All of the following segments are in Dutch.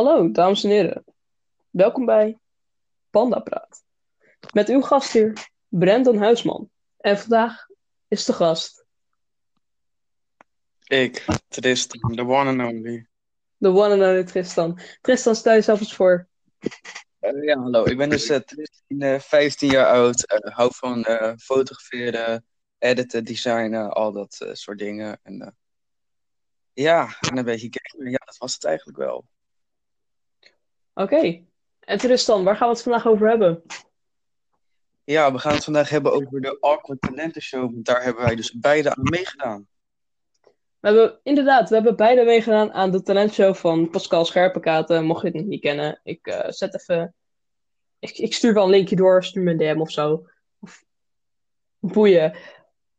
Hallo, dames en heren. Welkom bij Panda Praat. Met uw gastheer Brandon Huisman. En vandaag is de gast Ik, Tristan, the one and only. de one and only Tristan. Tristan, stel jezelf eens voor. Eh, ja, hallo. Ik ben dus eh, Tristan, eh, 15 jaar oud. eh, hou van eh, fotograferen, editen, designen, al dat eh, soort dingen. En, eh, ja, en een beetje gamen. Ja, dat was het eigenlijk wel. Oké. En Tristan, waar gaan we het vandaag over hebben? Ja, we gaan het vandaag hebben over de Awkward Talenten Show. want Daar hebben wij dus beide aan meegedaan. We hebben, inderdaad, we hebben beide meegedaan aan de talentshow van Pascal Scherpenkaten. Mocht je het nog niet kennen, ik eh, zet even... Ik, ik stuur wel een linkje door, stuur me een DM of zo. Of boeien.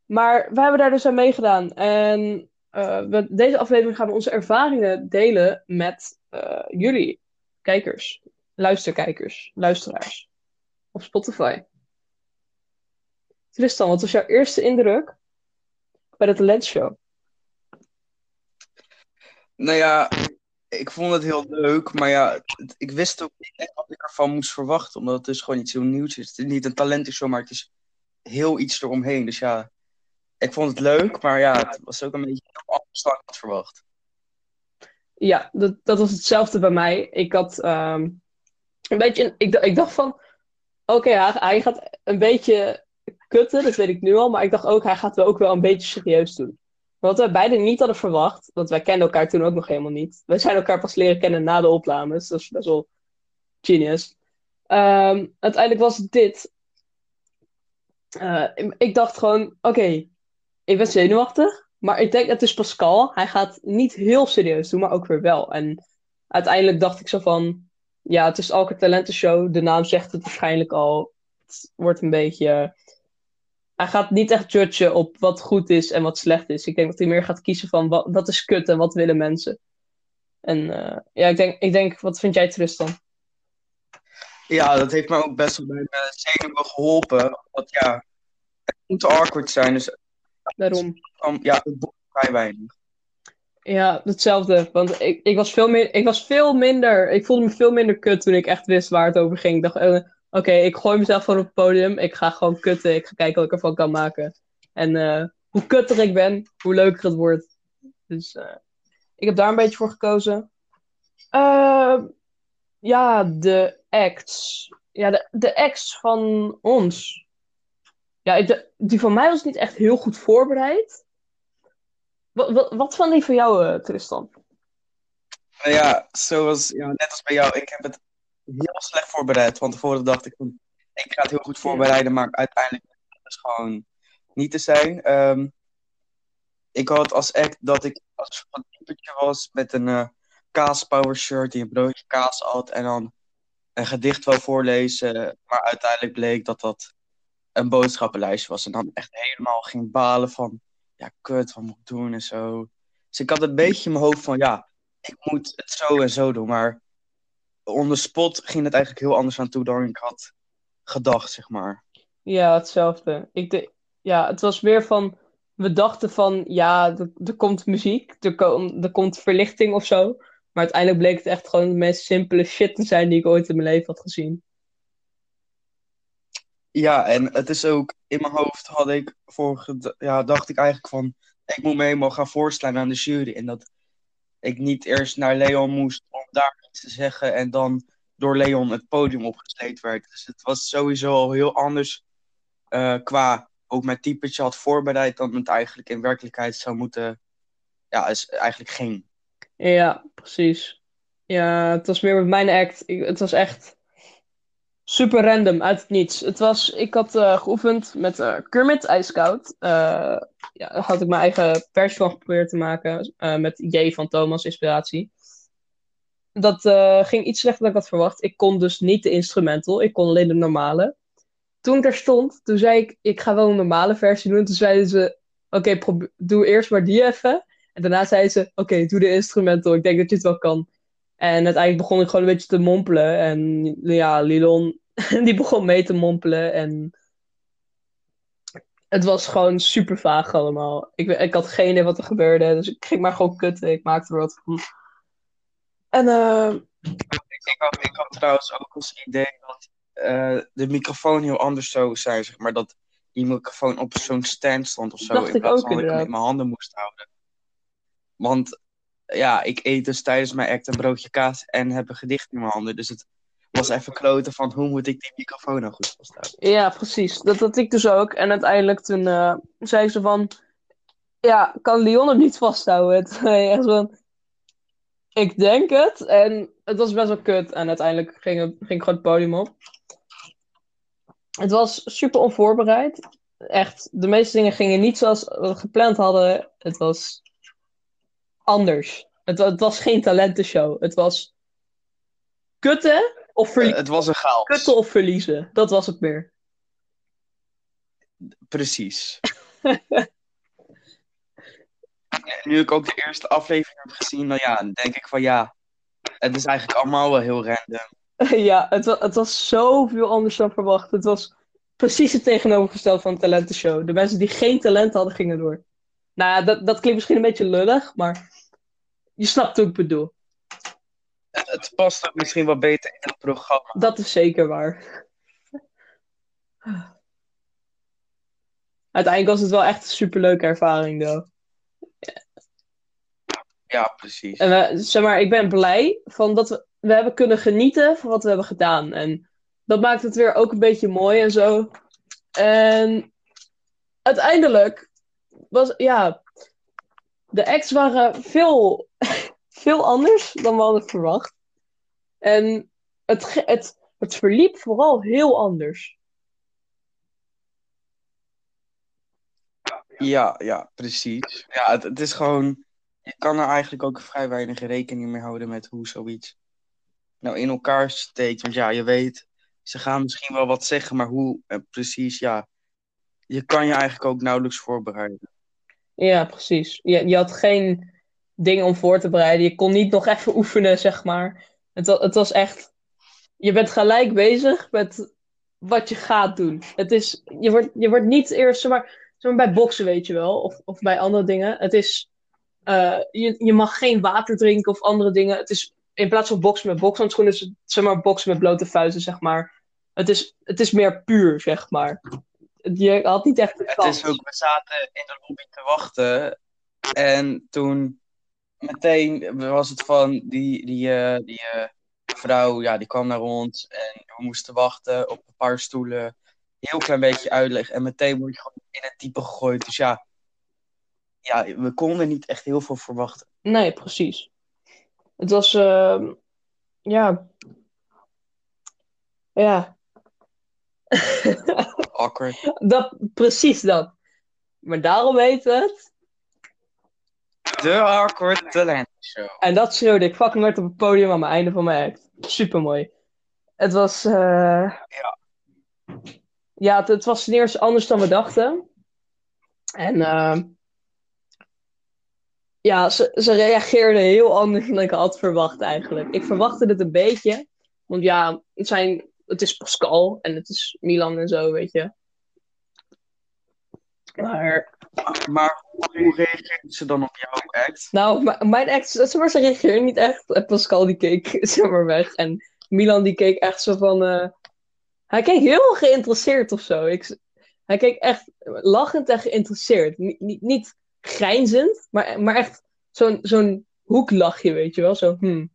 Maar we hebben daar dus aan meegedaan. En eh, we, deze aflevering gaan we onze ervaringen delen met eh, jullie, kijkers, luisterkijkers, luisteraars. Op Spotify. Tristan, wat was jouw eerste indruk bij de talentshow? Nou ja, ik vond het heel leuk, maar ja, ik wist ook niet wat ik ervan moest verwachten, omdat het dus gewoon iets heel nieuws is. Het is niet een talentenshow, maar het is heel iets eromheen. Dus ja, ik vond het leuk, maar ja, het was ook een beetje anders dan ik had verwacht. Ja, dat, dat was hetzelfde bij mij. Ik had ehm, een beetje, ik, ik dacht van, oké, hij, gaat een beetje kutten, dat weet ik nu al, maar ik dacht ook, hij gaat wel ook wel een beetje serieus doen. Wat we beide niet hadden verwacht, want wij kenden elkaar toen ook nog helemaal niet. Wij zijn elkaar pas leren kennen na de opnames, dat is best wel genius. Ehm, uiteindelijk was dit. Eh, ik- ik dacht gewoon, oké, ik ben zenuwachtig, maar ik denk het is Pascal. Hij gaat niet heel serieus doen, maar ook weer wel. En uiteindelijk dacht ik zo van, ja, het is Alker Talentenshow. De naam zegt het waarschijnlijk al. Het wordt een beetje... Hij gaat niet echt judgen op wat goed is en wat slecht is. Ik denk dat hij meer gaat kiezen van wat, wat is kut en wat willen mensen. En eh, ja, ik denk, ik denk, wat vind jij Tristan? Ja, dat heeft me ook best wel bij mijn zenuwen geholpen. Want ja, het moet awkward zijn, dus Daarom. ja, het boekt vrij weinig. Ja, hetzelfde. Want ik, ik, was veel meer, ik was veel minder. Ik voelde me veel minder kut toen ik echt wist waar het over ging. Ik dacht, eh, oké, ik gooi mezelf gewoon op het podium. Ik ga gewoon kutten. Ik ga kijken wat ik ervan kan maken. En eh, hoe kutter ik ben, hoe leuker het wordt. Dus eh, ik heb daar een beetje voor gekozen. Eh, ja, de acts. Ja, de, de acts van ons. Ja, die van mij was niet echt heel goed voorbereid. Wat, wat, wat van die van jou, eh, Tristan? Nou ja, zoals, ja, net als bij jou, ik heb het heel slecht voorbereid. Van tevoren dacht ik ik ga het heel goed voorbereiden, maar uiteindelijk is dus gewoon niet te zijn. Ehm, ik had als act dat ik als een typetje was met een eh kaaspower shirt die een broodje kaas had en dan een gedicht wou voorlezen. Maar uiteindelijk bleek dat dat een boodschappenlijstje was en dan echt helemaal ging balen van, ja kut, wat moet ik doen en zo. Dus ik had een beetje in mijn hoofd van, ja, ik moet het zo en zo doen. Maar on the spot ging het eigenlijk heel anders aan toe dan ik had gedacht, zeg maar. Ja, hetzelfde. Ik ja, het was meer van, we dachten van, ja, er, er komt muziek, er, kom- er komt verlichting of zo. Maar uiteindelijk bleek het echt gewoon de meest simpele shit te zijn die ik ooit in mijn leven had gezien. Ja, en het is ook in mijn hoofd had ik voor ged- ja, dacht ik eigenlijk van ik moet me helemaal gaan voorstellen aan de jury en dat ik niet eerst naar Leon moest om daar iets te zeggen en dan door Leon het podium opgesleept werd. Dus het was sowieso al heel anders eh, qua ook mijn typetje had voorbereid dan het eigenlijk in werkelijkheid zou moeten, ja, is eigenlijk ging. Ja, precies. Ja, het was meer met mijn act. Het was echt super random, uit het niets. Het was, ik had eh, geoefend met eh, Kermit IJskoud. Eh ja, daar had ik mijn eigen versie van geprobeerd te maken. met J van Thomas, inspiratie. Dat ging iets slechter dan ik had verwacht. Ik kon dus niet de instrumental, ik kon alleen de normale. Toen ik er stond, toen zei ik, ik ga wel een normale versie doen. Toen zeiden ze, oké, doe eerst maar die even. En daarna zeiden ze, oké, doe de instrumental. Ik denk dat je het wel kan. En uiteindelijk begon ik gewoon een beetje te mompelen. En ja, Lilon, die begon mee te mompelen. En het was gewoon super vaag allemaal. Ik, ik had geen idee wat er gebeurde. Dus ik ging maar gewoon kutten. Ik maakte er wat van. En eh, Ik had, ik had trouwens ook als idee dat eh, de microfoon heel anders zou zijn, zeg maar. Dat die microfoon op zo'n stand stond of zo. Dacht in ik plaats ook van dat ik hem in mijn handen moest houden. Want ja, ik eet dus tijdens mijn act een broodje kaas en heb een gedicht in mijn handen. Dus het was even kloten van hoe moet ik die microfoon nou goed vasthouden. ja, precies. Dat had ik dus ook. En uiteindelijk toen eh, zei ze van... Ja, kan Leon hem niet vasthouden? Hij echt van... Ik denk het. En het was best wel kut. En uiteindelijk ging, het- ging ik gewoon het podium op. Het was super onvoorbereid. Echt, de meeste dingen gingen niet zoals we gepland hadden. Het was anders. Het, het was geen talentenshow. Het was kutten of, Eh, verlie- het was een chaos. kutten of verliezen. Dat was het meer. Precies. Nu ik ook de eerste aflevering heb gezien, dan ja, denk ik van ja, het is eigenlijk allemaal wel heel random. Ja, het, wa- het was zoveel anders dan verwacht. Het was precies het tegenovergestelde van een talentenshow. De mensen die geen talent hadden, gingen door. Nou ja, dat, dat klinkt misschien een beetje lullig, maar je snapt ik bedoel. Het, het past ook misschien wat beter in het programma. Dat is zeker waar. Uiteindelijk was het wel echt een superleuke ervaring, though. Ja, precies. En we, zeg maar, ik ben blij van dat we, we hebben kunnen genieten van wat we hebben gedaan. En dat maakt het weer ook een beetje mooi en zo. En uiteindelijk was, ja, de acts waren veel, veel anders dan we hadden verwacht. En het, het, het verliep vooral heel anders. Ja, ja, precies. Ja, het, het is gewoon. Je kan er eigenlijk ook vrij weinig rekening mee houden met hoe zoiets nou in elkaar steekt. Want ja, je weet, ze gaan misschien wel wat zeggen, maar hoe eh, precies, ja. Je kan je eigenlijk ook nauwelijks voorbereiden. Ja, precies. Je, je had geen ding om voor te bereiden. Je kon niet nog even oefenen, zeg maar. Het, het was echt. Je bent gelijk bezig met wat je gaat doen. Het is, je, wordt, je wordt niet eerst, zeg maar, zeg maar bij boksen, weet je wel, of, of bij andere dingen. Het is. eh, je, je mag geen water drinken of andere dingen. Het is in plaats van boksen met bokshandschoenen, is het zeg maar boksen met blote vuisten, zeg maar. Het is, het is meer puur, zeg maar. Je had niet echt de Het is ook, we zaten in de lobby te wachten. En toen meteen was het van die, die, eh, die eh, vrouw, ja, die kwam naar ons. En we moesten wachten op een paar stoelen. Heel klein beetje uitleg. En meteen word je gewoon in het diepe gegooid. Dus ja, ja, we konden niet echt heel veel verwachten. Nee, precies. Het was, ehm, ja. Ja. Awkward. dat, precies dat. Maar daarom heet het. De Awkward Talent Show. En dat schreeuwde ik fucking hard op het podium aan het einde van mijn act. Supermooi. Het was, eh, Ja. ja, het, het was ten eerste anders dan we dachten. En ehm, ja, ze, ze reageerden heel anders dan ik had verwacht eigenlijk. Ik verwachtte het een beetje. Want ja, het, zijn, het is Pascal en het is Milan en zo, weet je. Maar, Maar hoe reageerden ze dan op jouw act? nou, mijn zeg maar, ze reageerde niet echt. En Pascal die keek zeg maar weg. En Milan die keek echt zo van... eh, hij keek heel geïnteresseerd of zo. Ik, hij keek echt lachend en geïnteresseerd. Niet, niet, niet grijnzend, maar, maar echt zo'n zo'n hoeklachje, weet je wel. Zo, hmm.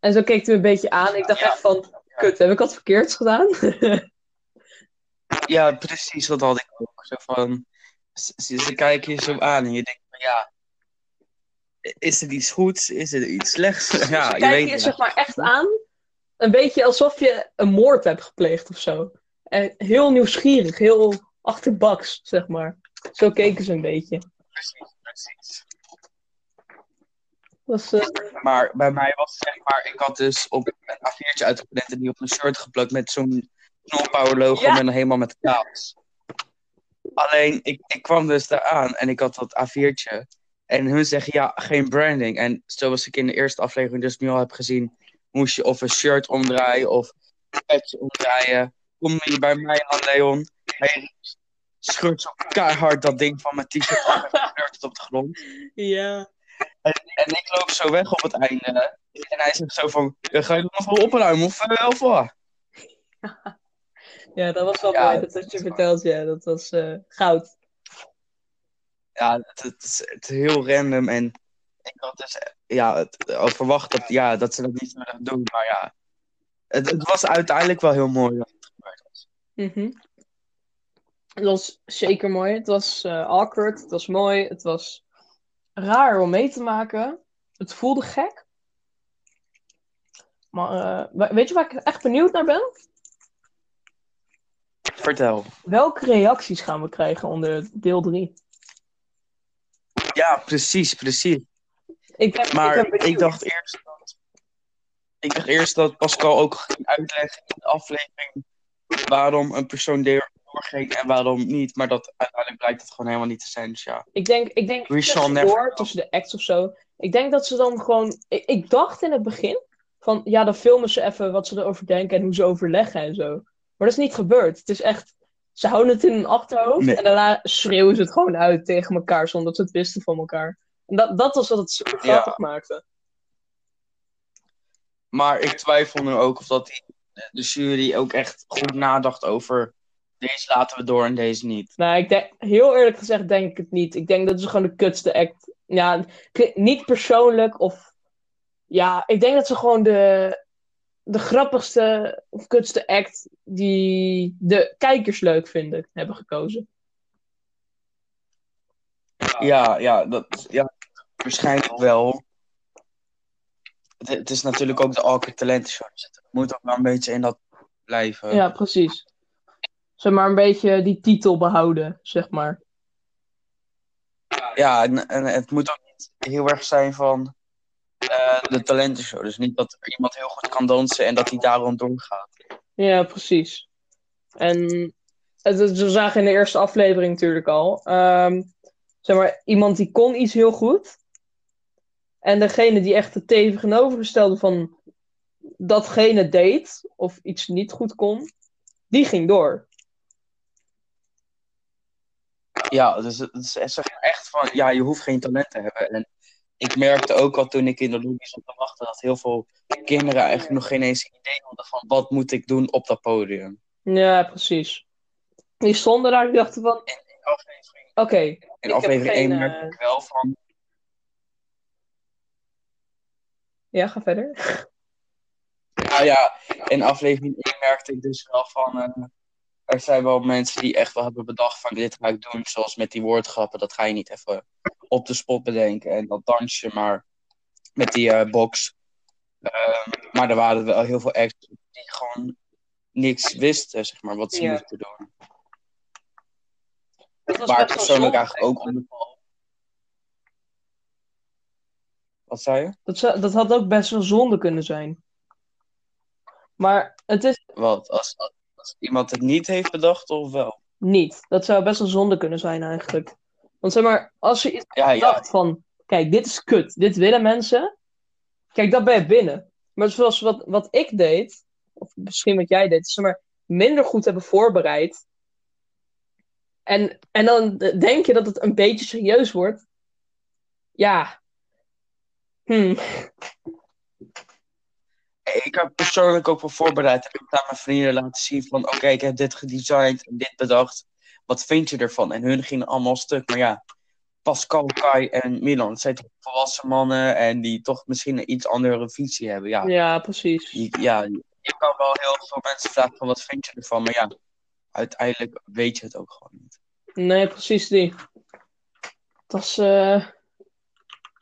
En zo keek hij me een beetje aan. Ik dacht Ja. echt van, kut, heb ik wat verkeerds gedaan? Ja, precies, dat had ik ook. Zo van, ze, kijken je zo aan en je denkt van ja, is er iets goeds? Is er iets slechts? Ja, Ze je kijken weet je zeg maar echt aan. Een beetje alsof je een moord hebt gepleegd of zo. En heel nieuwsgierig, heel achterbaks, zeg maar. Zo keken ze een beetje. Precies, precies. Was, eh, Maar bij mij was het zeg maar, ik had dus op een A4'tje uitgeprint en die op een shirt geplakt met zo'n Power logo Ja. en dan helemaal met kaas. Alleen, ik, ik kwam dus daar aan en ik had dat A4'tje. En hun zeggen, ja, geen branding. En zoals ik in de eerste aflevering dus nu al heb gezien, moest je of een shirt omdraaien of een petje omdraaien. Kom je bij mij aan, Leon. Hij scheurt zo keihard dat ding van mijn t-shirt af en pleurt het op de grond. ja. En, en ik loop zo weg op het einde. En hij zegt zo van, "Ja, ga je nog wel opruimen of, uh, of wat? Ja, dat was wel Ja, mooi. dat had je is verteld, ja. Dat was eh, goud. Ja, het, het is, het is heel random en ik had dus ja, het, al verwacht dat, ja, dat ze dat niet zouden doen. Maar ja, het, het was uiteindelijk wel heel mooi dat het gebeurd was. Mhm. Het was zeker mooi. Het was eh, awkward. Het was mooi. Het was raar om mee te maken. Het voelde gek. Maar eh, we- weet je waar ik echt benieuwd naar ben? Vertel. Welke reacties gaan we krijgen onder deel 3? Ja, precies, precies. Ik ben, Maar ik, ben ik, dacht eerst dat, ik dacht eerst dat Pascal ook ging uitleggen in de aflevering waarom een persoon door- doorging en waarom niet. Maar dat uiteindelijk blijkt het gewoon helemaal niet te zijn. Dus ja. Ik denk, ik denk know. tussen de acts of zo. Ik denk dat ze dan gewoon. Ik, ik dacht in het begin van ja, dan filmen ze even wat ze erover denken en hoe ze overleggen en zo. Maar dat is niet gebeurd. Het is echt. Ze houden het in hun achterhoofd Nee. en daarna schreeuwen ze het gewoon uit tegen elkaar zonder dat ze het wisten van elkaar. En dat, dat was wat het super Ja. grappig maakte. Maar ik twijfel nu ook of dat die, de jury ook echt goed nadacht over deze laten we door en deze niet. Nou, ik denk, heel eerlijk gezegd denk ik het niet. Ik denk dat ze gewoon de kutste act. Ja, niet persoonlijk of. Ja, ik denk dat ze gewoon de, de grappigste of kutste act die de kijkers leuk vinden, hebben gekozen. Ja, ja, dat, ja waarschijnlijk wel. Het, het is natuurlijk ook de Awkward Talent Show. Dus het moet ook wel een beetje in dat blijven. Ja, precies. Zeg maar een beetje die titel behouden, zeg maar. Ja, en, en het moet ook niet heel erg zijn van de talentenshow. Dus niet dat er iemand heel goed kan dansen en dat hij daarom doorgaat. Ja, precies. En het, het- we zagen in de eerste aflevering natuurlijk al. ehm, zeg maar, iemand die kon iets heel goed. En degene die echt het tegenovergestelde van datgene deed, of iets niet goed kon, die ging door. Ja, dus het is echt van, ja, je hoeft geen talent te hebben. En ik merkte ook al toen ik in de lobby zat te wachten, dat heel veel kinderen eigenlijk nog geen eens idee hadden van wat moet ik doen op dat podium. Ja, precies. Die stonden daar en dachten van, In aflevering, in aflevering geen, 1 merkte eh, ik wel van, ja, ga verder. nou ja, in aflevering 1 merkte ik dus wel van, eh, er zijn wel mensen die echt wel hebben bedacht van dit ga ik doen, zoals met die woordgrappen, dat ga je niet even op de spot bedenken en dat dansje maar met die eh, box. Ehm, maar er waren wel heel veel acts die gewoon niks wisten, zeg maar, wat ze Ja. moesten doen. Wel persoonlijk eigenlijk ook onder. Wat zei je? Dat, zou- dat had ook best wel zonde kunnen zijn. Maar het is Wat? Als, als iemand het niet heeft bedacht of wel? niet. Dat zou best wel zonde kunnen zijn eigenlijk. Want zeg maar, als je iets Ja, ja. dacht van, kijk, dit is kut, dit willen mensen. Kijk, dat ben je binnen. Maar zoals wat, wat ik deed, of misschien wat jij deed, is zeg maar minder goed hebben voorbereid. En, en dan denk je dat het een beetje serieus wordt. Ja. Hm. Ik heb persoonlijk ook wel voorbereid. Ik heb het aan mijn vrienden laten zien van... Oké, ik heb dit gedesigned en dit bedacht. Wat vind je ervan? En hun gingen allemaal stuk. Maar ja, Pascal, Kai en Milan... Het zijn toch volwassen mannen... En die toch misschien een iets andere visie hebben. Ja, Ja, precies. je, ja, je kan wel heel veel mensen vragen van... Wat vind je ervan? Maar ja, uiteindelijk weet je het ook gewoon niet. Nee, precies die. Het was, eh,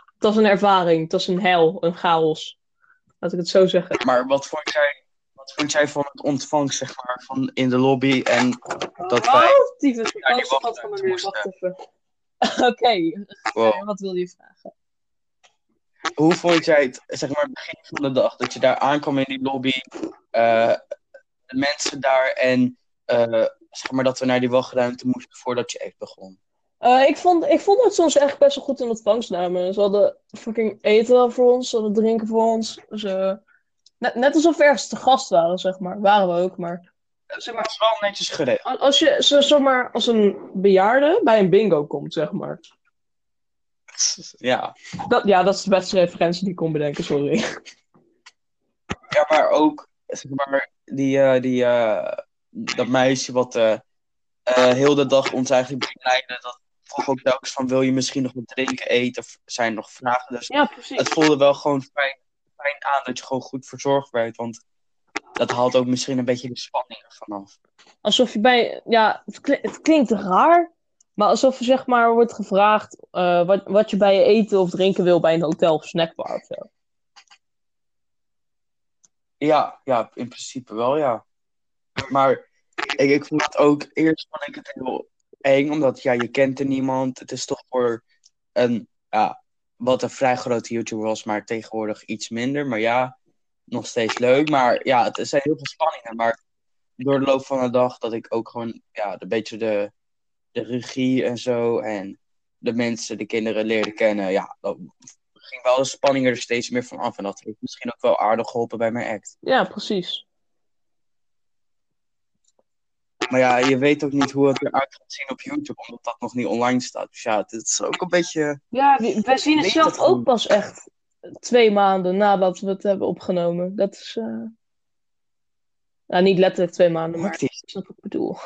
het was een ervaring. Het was een hel, een chaos. Laat ik het zo zeggen. Maar wat vond jij... Wat vond jij van het ontvangst, zeg maar, van in de lobby en dat wij... Oh, die Oh, schat wachten van moesten. Wacht even. Oké, Wow. wat wil je vragen? Hoe vond jij het, zeg maar, het begin van de dag? Dat je daar aankwam in die lobby, eh, de mensen daar en eh, zeg maar dat we naar die wachtruimte moesten voordat je echt begon. Eh, ik, vond, ik vond ze ons echt best wel goed in ontvangst namen. Ze hadden fucking eten voor ons, ze hadden drinken voor ons. Ze, net, net alsof we ergens te gast waren, zeg maar. Waren we ook, maar... Zeg maar, het is wel netjes geregeld. Als je, zo- zeg maar, als een bejaarde bij een bingo komt, zeg maar. ja. Dat, ja, dat is de beste referentie die ik kon bedenken, sorry. ja, maar ook, zeg maar, die, eh, die, eh, dat meisje wat eh, eh, heel de dag ons eigenlijk begeleidde, dat vroeg ook telkens van, wil je misschien nog wat drinken, eten, of zijn er nog vragen? Dus Ja, precies. het voelde wel gewoon fijn, fijn aan dat je gewoon goed verzorgd werd, want dat haalt ook misschien een beetje de spanning ervan af. Alsof je bij, ja, het, kli- het klinkt raar, maar alsof er zeg maar wordt gevraagd eh, wat, wat je bij je eten of drinken wil bij een hotel of snackbar of zo. Ja, ja, in principe wel, ja. Maar ik, ik vond het ook, eerst vond ik het heel eng, omdat ja, je kent er niemand. Het is toch voor een, ja, wat een vrij grote YouTuber was, maar tegenwoordig iets minder. Maar ja, nog steeds leuk. Maar ja, het zijn heel veel spanningen. Maar door de loop van de dag dat ik ook gewoon, ja, een beetje de, de regie en zo en de mensen, de kinderen leerde kennen, ja, ging wel de spanning er steeds meer van af. En dat heeft misschien ook wel aardig geholpen bij mijn act. Ja, precies. Maar ja, je weet ook niet hoe het eruit gaat zien op YouTube, omdat dat nog niet online staat. Dus ja, het is ook een beetje. Ja, we- wij zien het zelf gewoon. ook pas echt twee maanden nadat we het hebben opgenomen. Dat is, eh nou niet letterlijk twee maanden, maar hectisch. snap wat ik bedoel.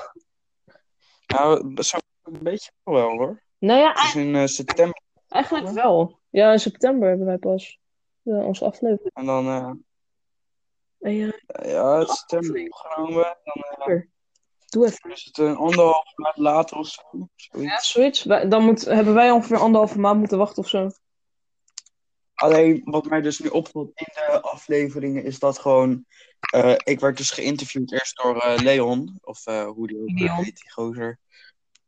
Nou, zo een beetje wel hoor. Nou ja, Het is in eh, september eigenlijk wel. Ja, in september hebben wij pas eh, onze aflevering. en dan. En ja, ja, het is september opgenomen. Dan doe even. is het een anderhalf maand later of zo. Ja, Zoiets. zoiets. Wij- Dan moet, hebben wij ongeveer anderhalve maand moeten wachten of zo. Alleen wat mij dus nu opvalt in de afleveringen is dat gewoon. eh, ik werd dus geïnterviewd eerst door eh, Leon, of eh, hoe die ook Leon. heet, die gozer.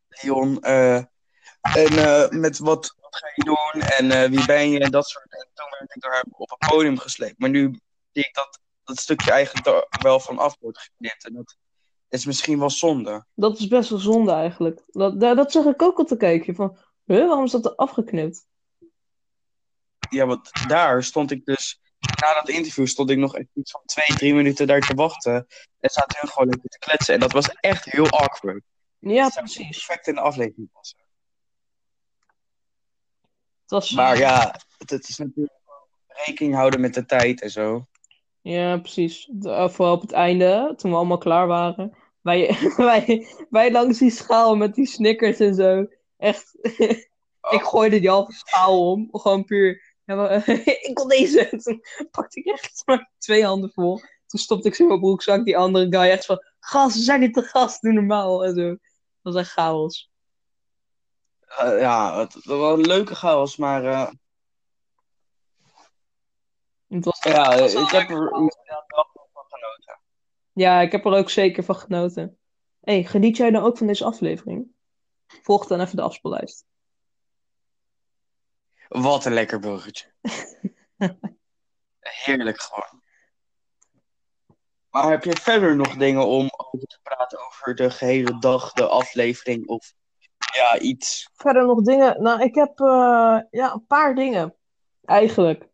Leon. en met wat, wat ga je doen en wie ben je en dat soort. En toen werd ik door hem op een podium gesleept. Maar nu zie ik dat dat stukje eigenlijk er wel van af wordt geknipt. En dat is misschien wel zonde. Dat is best wel zonde eigenlijk. Dat, dat, dat zag ik ook al te kijken. Van, huh, waarom is dat er afgeknipt? Ja, want daar stond ik dus. Na dat interview stond ik nog echt iets van twee, drie minuten daar te wachten. En zaten hun gewoon lekker te kletsen. En dat was echt heel awkward. Ja, Dat precies. Perfect in de aflevering passen. Het was, Maar ja, het, het is natuurlijk rekening houden met de tijd en zo. Ja, precies. De- vooral op het einde, toen we allemaal klaar waren. Wij, wij, wij langs die schaal met die snickers en zo. Echt. ik gooide die halve schaal om. Gewoon puur. Ja, maar, ik wil deze. Toen pakte ik echt maar twee handen vol. Toen stopte ik ze in mijn broekzak. Die andere guy echt van. Gast, we zijn niet te gast. Doe normaal. En zo. Dat was echt chaos. Eh, ja, het, was een leuke chaos, maar eh, Het was, ja, was ik heb er inderdaad wel van genoten. Ja, ik heb er ook zeker van genoten. hey, geniet jij dan ook van deze aflevering? Volg dan even de afspeellijst. Wat een lekker burgertje. Heerlijk gewoon. Maar heb je verder nog dingen om over te praten over de gehele dag, de aflevering of ja, iets? Verder nog dingen. Nou, ik heb eh, ja, een paar dingen. Eigenlijk.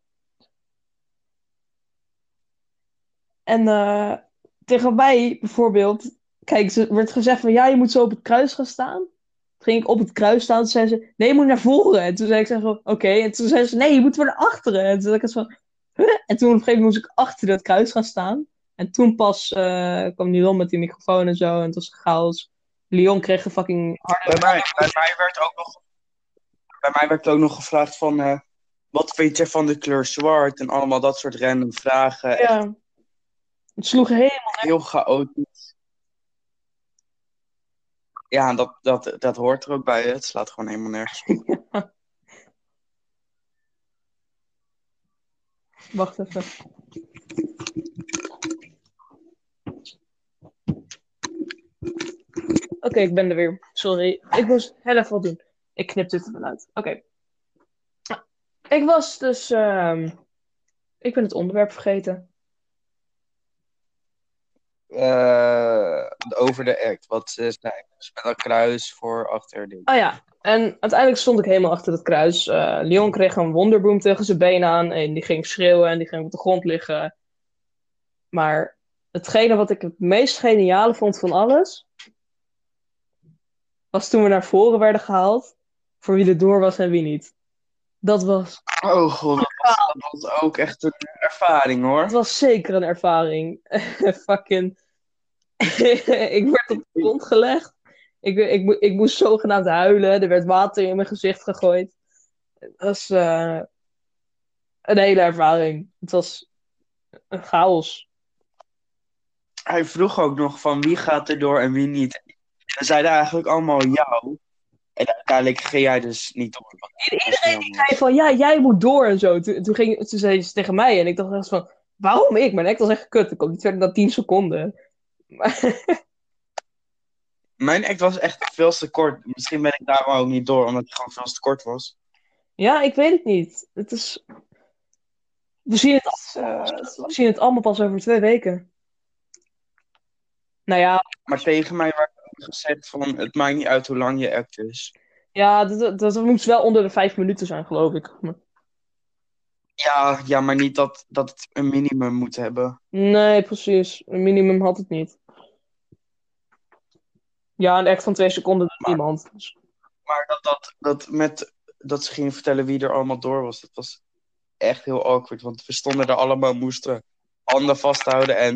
En eh, tegen mij bijvoorbeeld. Kijk, ze werd gezegd van ja, je moet zo op het kruis gaan staan. Toen ging ik op het kruis staan. Toen zei ze: nee, je moet naar voren. En toen zei ik oké. En toen zei ze: nee, je moet weer naar achteren. En toen zei ik van. Huh? En toen op een gegeven moment moest ik achter dat kruis gaan staan. En toen pas eh, kwam Leon met die microfoon en zo. En het was chaos. Leon kreeg een fucking harde. Bij mij, bij mij werd ook nog, bij mij werd ook nog gevraagd van eh, wat vind je van de kleur zwart en allemaal dat soort random vragen. Ja. Het sloeg helemaal. heel chaotisch. Ja, dat, dat, dat hoort er ook bij. Het slaat gewoon helemaal nergens op. Wacht even. Oké, ik ben er weer. Sorry. Ik moest heel even wat doen. Ik knip dit er wel uit. Oké. Ik was dus. ehm, Ik ben het onderwerp vergeten. Eh, over de act. Wat nou, dus met een kruis voor achter ding. Oh ja. En uiteindelijk stond ik helemaal achter het kruis. Eh, Leon kreeg een wonderboom tegen zijn been aan. En die ging schreeuwen en die ging op de grond liggen. Maar hetgene wat ik het meest geniale vond van alles. was toen we naar voren werden gehaald. voor wie er door was en wie niet. Dat was, Oh god, dat was, dat was ook echt een ervaring hoor. dat was zeker een ervaring. Fucking. ik werd op de grond gelegd. Ik, ik, ik moest zogenaamd huilen. Er werd water in mijn gezicht gegooid. Het was eh, een hele ervaring. Het was een chaos. Hij vroeg ook nog van wie gaat er door en wie niet. We zeiden eigenlijk allemaal jou. En uiteindelijk ging jij dus niet door. Iedereen die zei van ja, jij moet door en zo. Toen, toen, ging, toen zei ze tegen mij en ik dacht echt van waarom ik? Mijn nek was echt kut. Ik kom niet verder dan 10 seconden. Mijn act was echt veel te kort. Misschien ben ik daar ook niet door, omdat het gewoon veel te kort was. ja, ik weet het niet. Het is. We zien het, Eh, we zien het allemaal pas over twee weken. Nou ja, maar tegen mij werd ook gezegd van het maakt niet uit hoe lang je act is. ja dat, dat, dat moet wel onder de vijf minuten zijn, geloof ik. Ja, ja, maar niet dat, dat het een minimum moet hebben. Nee, precies. Een minimum had het niet. Ja, een act van twee seconden doet Maar- dat, dat, dat, met, dat ze gingen vertellen wie er allemaal door was, dat was echt heel awkward. Want we stonden er allemaal, moesten handen vasthouden. En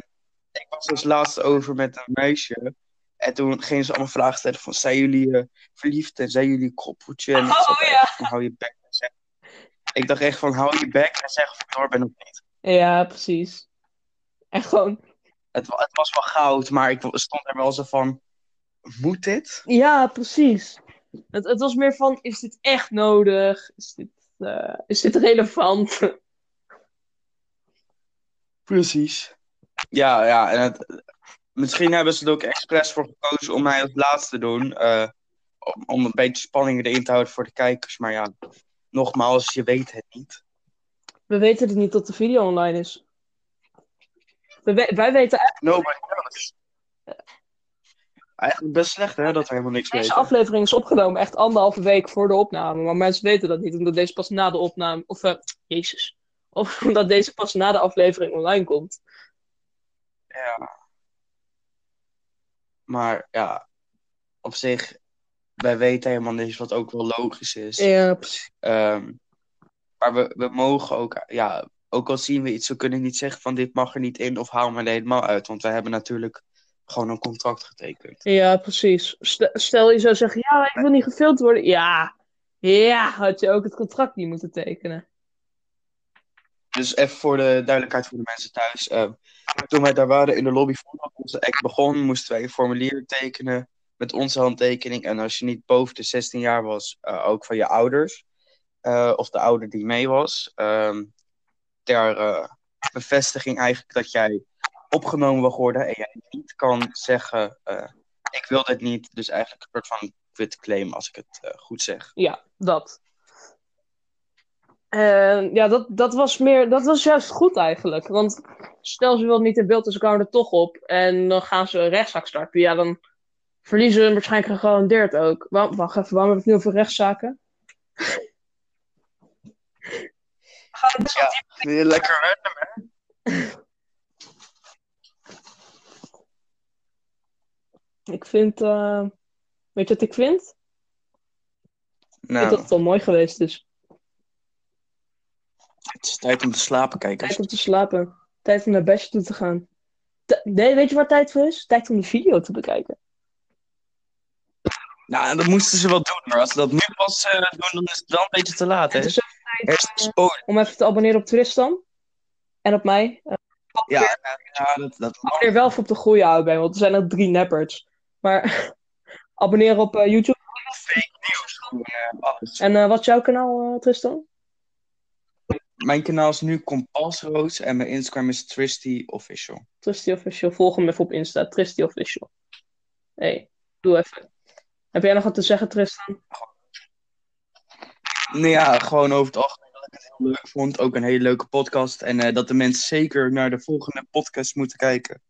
ik was dus laatst over met een meisje. En toen gingen ze allemaal vragen stellen van, zijn jullie eh, verliefd en zijn jullie koppeltje? En ik Oh, zat ja. echt van, hou je bek. en zeg- Ik dacht echt van, hou je bek en zeg of ik door ben of niet. Ja, precies. En gewoon, Het, het was wel goud, maar ik stond er wel zo van, moet dit? ja, precies. Het, het was meer van, is dit echt nodig? Is dit, eh, is dit relevant? Precies. Ja, ja. En het, misschien hebben ze er ook expres voor gekozen om mij als laatste te doen. eh, om, om een beetje spanning erin te houden voor de kijkers. Maar ja, nogmaals, je weet het niet. We weten het niet tot de video online is. We wij weten eigenlijk, Nobody. Eigenlijk best slecht hè, dat we helemaal niks deze weten. aflevering is opgenomen echt anderhalve week voor de opname. Maar mensen weten dat niet, omdat deze pas na de opname... Of, eh, jezus. Of omdat deze pas na de aflevering online komt. Ja. Maar ja, op zich, wij weten helemaal niks wat ook wel logisch is. Ja, precies. Ehm, maar we, we mogen ook, ja, ook al zien we iets, we kunnen niet zeggen van dit mag er niet in of haal me er helemaal uit. Want we hebben natuurlijk gewoon een contract getekend. Ja, precies. Stel, je zou zeggen, ja, ik wil niet gefilmd worden. Ja, ja, had je ook het contract niet moeten tekenen. Dus even voor de duidelijkheid voor de mensen thuis. ehm, toen wij daar waren in de lobby voordat onze act begon, moesten wij een formulier tekenen met onze handtekening. En als je niet boven de 16 jaar was, eh, ook van je ouders. eh, of de ouder die mee was. ehm, ter eh, bevestiging eigenlijk dat jij opgenomen wil worden en jij niet kan zeggen, eh, ik wil dit niet. Dus eigenlijk een soort van quit claim, als ik het eh, goed zeg. Ja, dat. En ja, dat, dat was meer, dat was juist goed eigenlijk. Want stel ze wil niet in beeld, dus ik hou er toch op. En dan gaan ze een rechtszaak starten. Ja, dan verliezen ze waarschijnlijk gegarandeerd ook. Wa- Wacht even, waarom heb ik nu over rechtszaken? Het Ja, weer lekker random, hè? Ik vind, eh, weet je wat ik vind? Ik vind Nou, dat het wel mooi geweest is. het is tijd om te slapen, kijkers. Tijd om te slapen. Tijd om naar bedje toe te gaan. T- nee, weet je waar tijd voor is? Tijd om de video te bekijken. Nou, dat moesten ze wel doen, maar als ze dat nu pas eh, doen, dan is het wel een beetje te laat, hè? Het is tijd Hersenspolen. om even te abonneren op Tristan. En op mij. Eh, Ja, ja, dat, dat mag. abonneer wel even op de goede oude want er zijn er drie nepperts. Maar abonneer op eh, YouTube. Fake nieuws, alles. En eh, wat is jouw kanaal, eh, Tristan? Mijn kanaal is nu Compasroos en mijn Instagram is Tristy Official. Tristy Official. Volg hem even op Insta. Tristy Official. hey, doe even. Heb jij nog wat te zeggen, Tristan? Nou ja, gewoon over het algemeen dat ik het heel leuk vond. Ook een hele leuke podcast. En dat de mensen zeker naar de volgende podcast moeten kijken.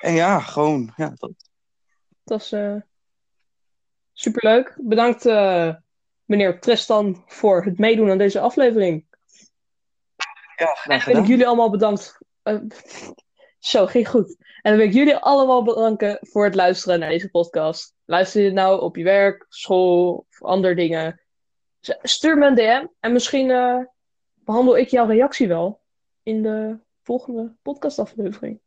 En ja, gewoon, ja, dat. Dat was eh superleuk. Bedankt, eh, meneer Tristan, voor het meedoen aan deze aflevering. Ja, En wil ik jullie allemaal bedankt. eh, zo, ging goed. En dan wil ik jullie allemaal bedanken voor het luisteren naar deze podcast. Luister je dit nou op je werk, school of andere dingen? Stuur me een DM en misschien eh, behandel ik jouw reactie wel in de volgende podcastaflevering.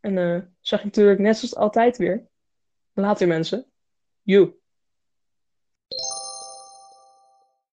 En eh zeg ik natuurlijk net zoals altijd weer. Later mensen. You.